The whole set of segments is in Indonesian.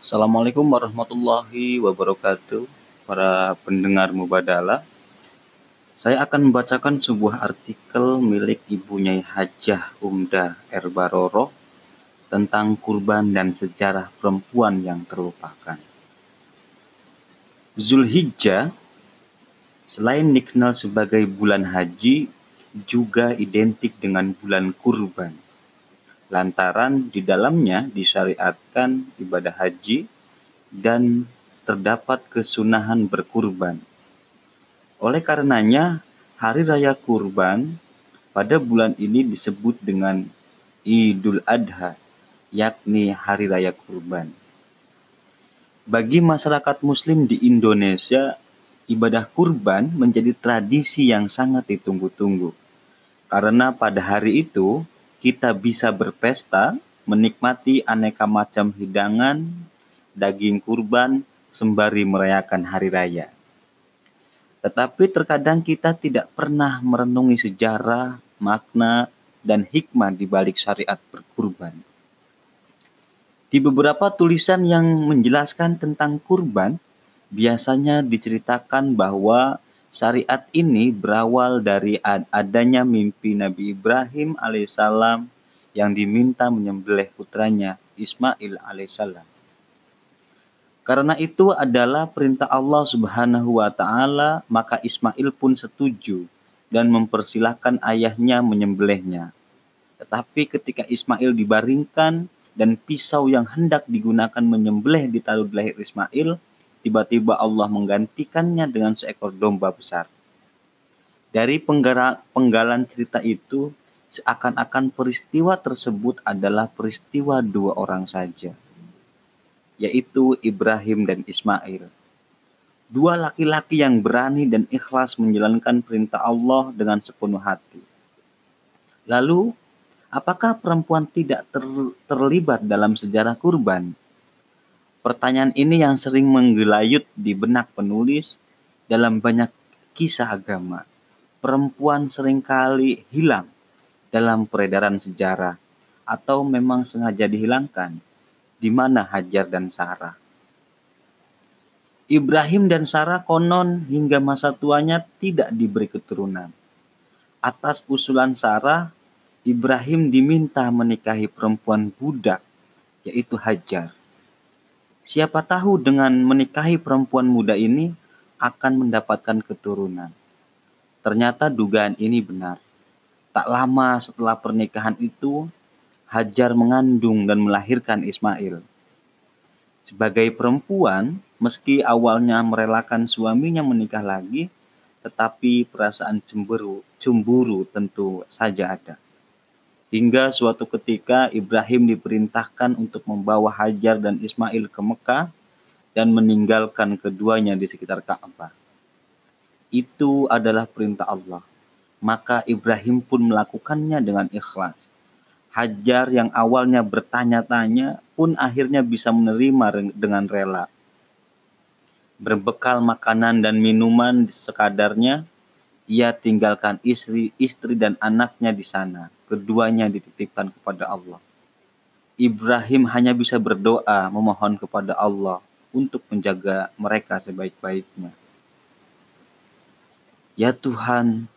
Assalamualaikum warahmatullahi wabarakatuh, para pendengar Mubadala. Saya akan membacakan sebuah artikel milik Ibu Nyai Hajah Umda Erbaroro tentang kurban dan sejarah perempuan yang terlupakan. Zulhijjah, selain dikenal sebagai bulan haji, juga identik dengan bulan kurban lantaran di dalamnya disyariatkan ibadah haji dan terdapat kesunahan berkurban. Oleh karenanya, hari raya kurban pada bulan ini disebut dengan Idul Adha, yakni hari raya kurban. Bagi masyarakat muslim di Indonesia, ibadah kurban menjadi tradisi yang sangat ditunggu-tunggu. Karena pada hari itu kita bisa berpesta, menikmati aneka macam hidangan, daging kurban, sembari merayakan hari raya. Tetapi terkadang kita tidak pernah merenungi sejarah, makna, dan hikmah di balik syariat berkurban. Di beberapa tulisan yang menjelaskan tentang kurban, biasanya diceritakan bahwa Syariat ini berawal dari adanya mimpi Nabi Ibrahim alaihissalam yang diminta menyembelih putranya Ismail alaihissalam. Karena itu adalah perintah Allah Subhanahu wa taala, maka Ismail pun setuju dan mempersilahkan ayahnya menyembelihnya. Tetapi ketika Ismail dibaringkan dan pisau yang hendak digunakan menyembelih ditaruh di leher Ismail, tiba-tiba Allah menggantikannya dengan seekor domba besar. Dari penggalan cerita itu, seakan-akan peristiwa tersebut adalah peristiwa dua orang saja, yaitu Ibrahim dan Ismail. Dua laki-laki yang berani dan ikhlas menjalankan perintah Allah dengan sepenuh hati. Lalu, apakah perempuan tidak ter terlibat dalam sejarah kurban? Pertanyaan ini yang sering menggelayut di benak penulis dalam banyak kisah agama. Perempuan sering kali hilang dalam peredaran sejarah atau memang sengaja dihilangkan. Di mana Hajar dan Sarah? Ibrahim dan Sarah konon hingga masa tuanya tidak diberi keturunan. Atas usulan Sarah, Ibrahim diminta menikahi perempuan budak, yaitu Hajar. Siapa tahu dengan menikahi perempuan muda ini akan mendapatkan keturunan. Ternyata dugaan ini benar. Tak lama setelah pernikahan itu, Hajar mengandung dan melahirkan Ismail. Sebagai perempuan, meski awalnya merelakan suaminya menikah lagi, tetapi perasaan cemburu, cemburu tentu saja ada. Hingga suatu ketika Ibrahim diperintahkan untuk membawa Hajar dan Ismail ke Mekah dan meninggalkan keduanya di sekitar Ka'bah. Itu adalah perintah Allah. Maka Ibrahim pun melakukannya dengan ikhlas. Hajar yang awalnya bertanya-tanya pun akhirnya bisa menerima dengan rela. Berbekal makanan dan minuman sekadarnya, ia tinggalkan istri, istri dan anaknya di sana keduanya dititipkan kepada Allah. Ibrahim hanya bisa berdoa memohon kepada Allah untuk menjaga mereka sebaik-baiknya. Ya Tuhan,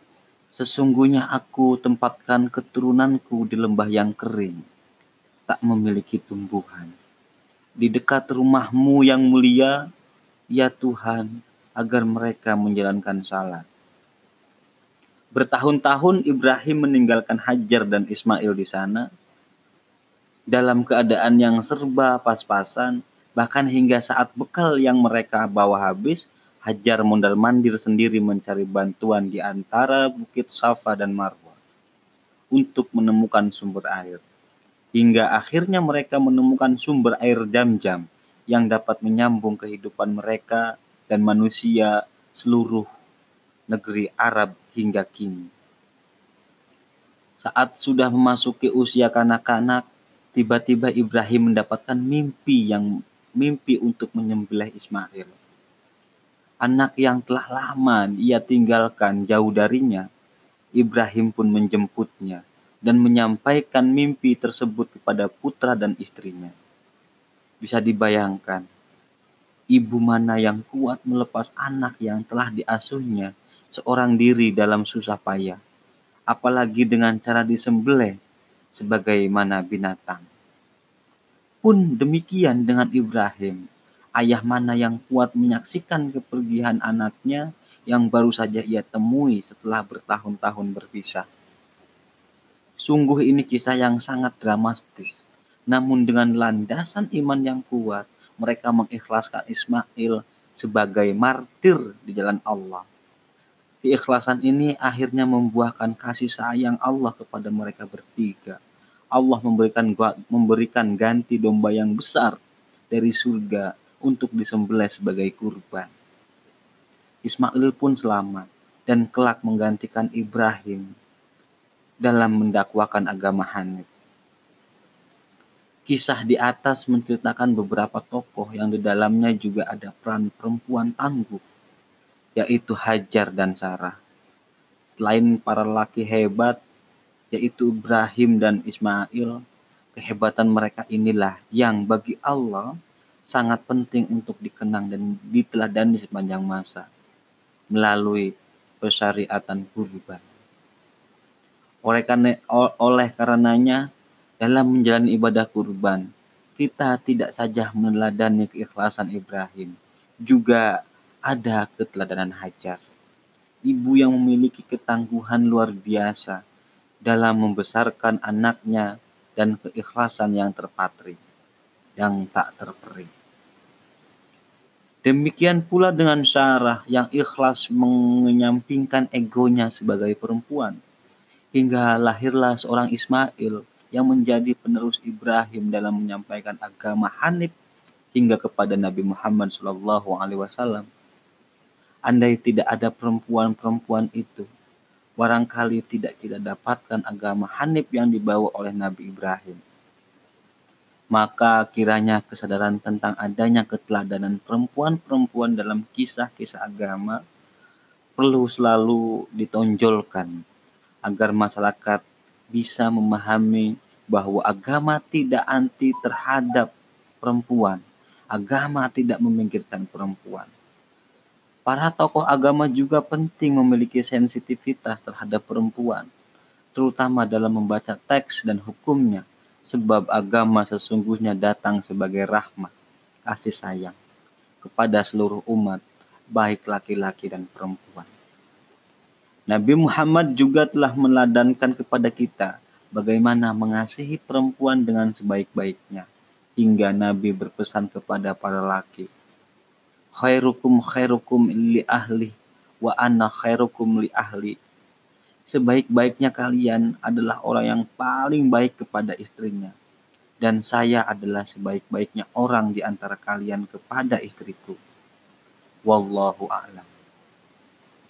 sesungguhnya aku tempatkan keturunanku di lembah yang kering, tak memiliki tumbuhan. Di dekat rumahmu yang mulia, ya Tuhan, agar mereka menjalankan salat. Bertahun-tahun Ibrahim meninggalkan Hajar dan Ismail di sana dalam keadaan yang serba pas-pasan, bahkan hingga saat bekal yang mereka bawa habis, Hajar mondar-mandir sendiri mencari bantuan di antara Bukit Safa dan Marwah untuk menemukan sumber air. Hingga akhirnya mereka menemukan sumber air jam-jam yang dapat menyambung kehidupan mereka dan manusia seluruh negeri Arab hingga kini. Saat sudah memasuki usia kanak-kanak, tiba-tiba Ibrahim mendapatkan mimpi yang mimpi untuk menyembelih Ismail. Anak yang telah lama ia tinggalkan jauh darinya, Ibrahim pun menjemputnya dan menyampaikan mimpi tersebut kepada putra dan istrinya. Bisa dibayangkan, ibu mana yang kuat melepas anak yang telah diasuhnya seorang diri dalam susah payah, apalagi dengan cara disembelih sebagaimana binatang. Pun demikian dengan Ibrahim, ayah mana yang kuat menyaksikan kepergian anaknya yang baru saja ia temui setelah bertahun-tahun berpisah. Sungguh ini kisah yang sangat dramatis, namun dengan landasan iman yang kuat, mereka mengikhlaskan Ismail sebagai martir di jalan Allah. Keikhlasan ini akhirnya membuahkan kasih sayang Allah kepada mereka bertiga. Allah memberikan memberikan ganti domba yang besar dari surga untuk disembelih sebagai kurban. Ismail pun selamat dan kelak menggantikan Ibrahim dalam mendakwakan agama Hanif. Kisah di atas menceritakan beberapa tokoh yang di dalamnya juga ada peran perempuan tangguh, yaitu Hajar dan Sarah. Selain para laki hebat, yaitu Ibrahim dan Ismail, kehebatan mereka inilah yang bagi Allah sangat penting untuk dikenang dan diteladani sepanjang masa melalui pesyariatan kurban. Oleh, karena, oleh karenanya, dalam menjalani ibadah kurban, kita tidak saja meneladani keikhlasan Ibrahim, juga ada keteladanan Hajar. Ibu yang memiliki ketangguhan luar biasa dalam membesarkan anaknya dan keikhlasan yang terpatri, yang tak terperi. Demikian pula dengan Sarah yang ikhlas menyampingkan egonya sebagai perempuan. Hingga lahirlah seorang Ismail yang menjadi penerus Ibrahim dalam menyampaikan agama Hanif hingga kepada Nabi Muhammad SAW. Andai tidak ada perempuan-perempuan itu, barangkali tidak kita dapatkan agama Hanif yang dibawa oleh Nabi Ibrahim. Maka kiranya kesadaran tentang adanya keteladanan perempuan-perempuan dalam kisah-kisah agama perlu selalu ditonjolkan agar masyarakat bisa memahami bahwa agama tidak anti terhadap perempuan. Agama tidak memikirkan perempuan Para tokoh agama juga penting memiliki sensitivitas terhadap perempuan, terutama dalam membaca teks dan hukumnya, sebab agama sesungguhnya datang sebagai rahmat, kasih sayang kepada seluruh umat, baik laki-laki dan perempuan. Nabi Muhammad juga telah meladankan kepada kita bagaimana mengasihi perempuan dengan sebaik-baiknya, hingga Nabi berpesan kepada para laki khairukum khairukum li ahli wa anna khairukum li ahli. Sebaik-baiknya kalian adalah orang yang paling baik kepada istrinya. Dan saya adalah sebaik-baiknya orang di antara kalian kepada istriku. Wallahu a'lam.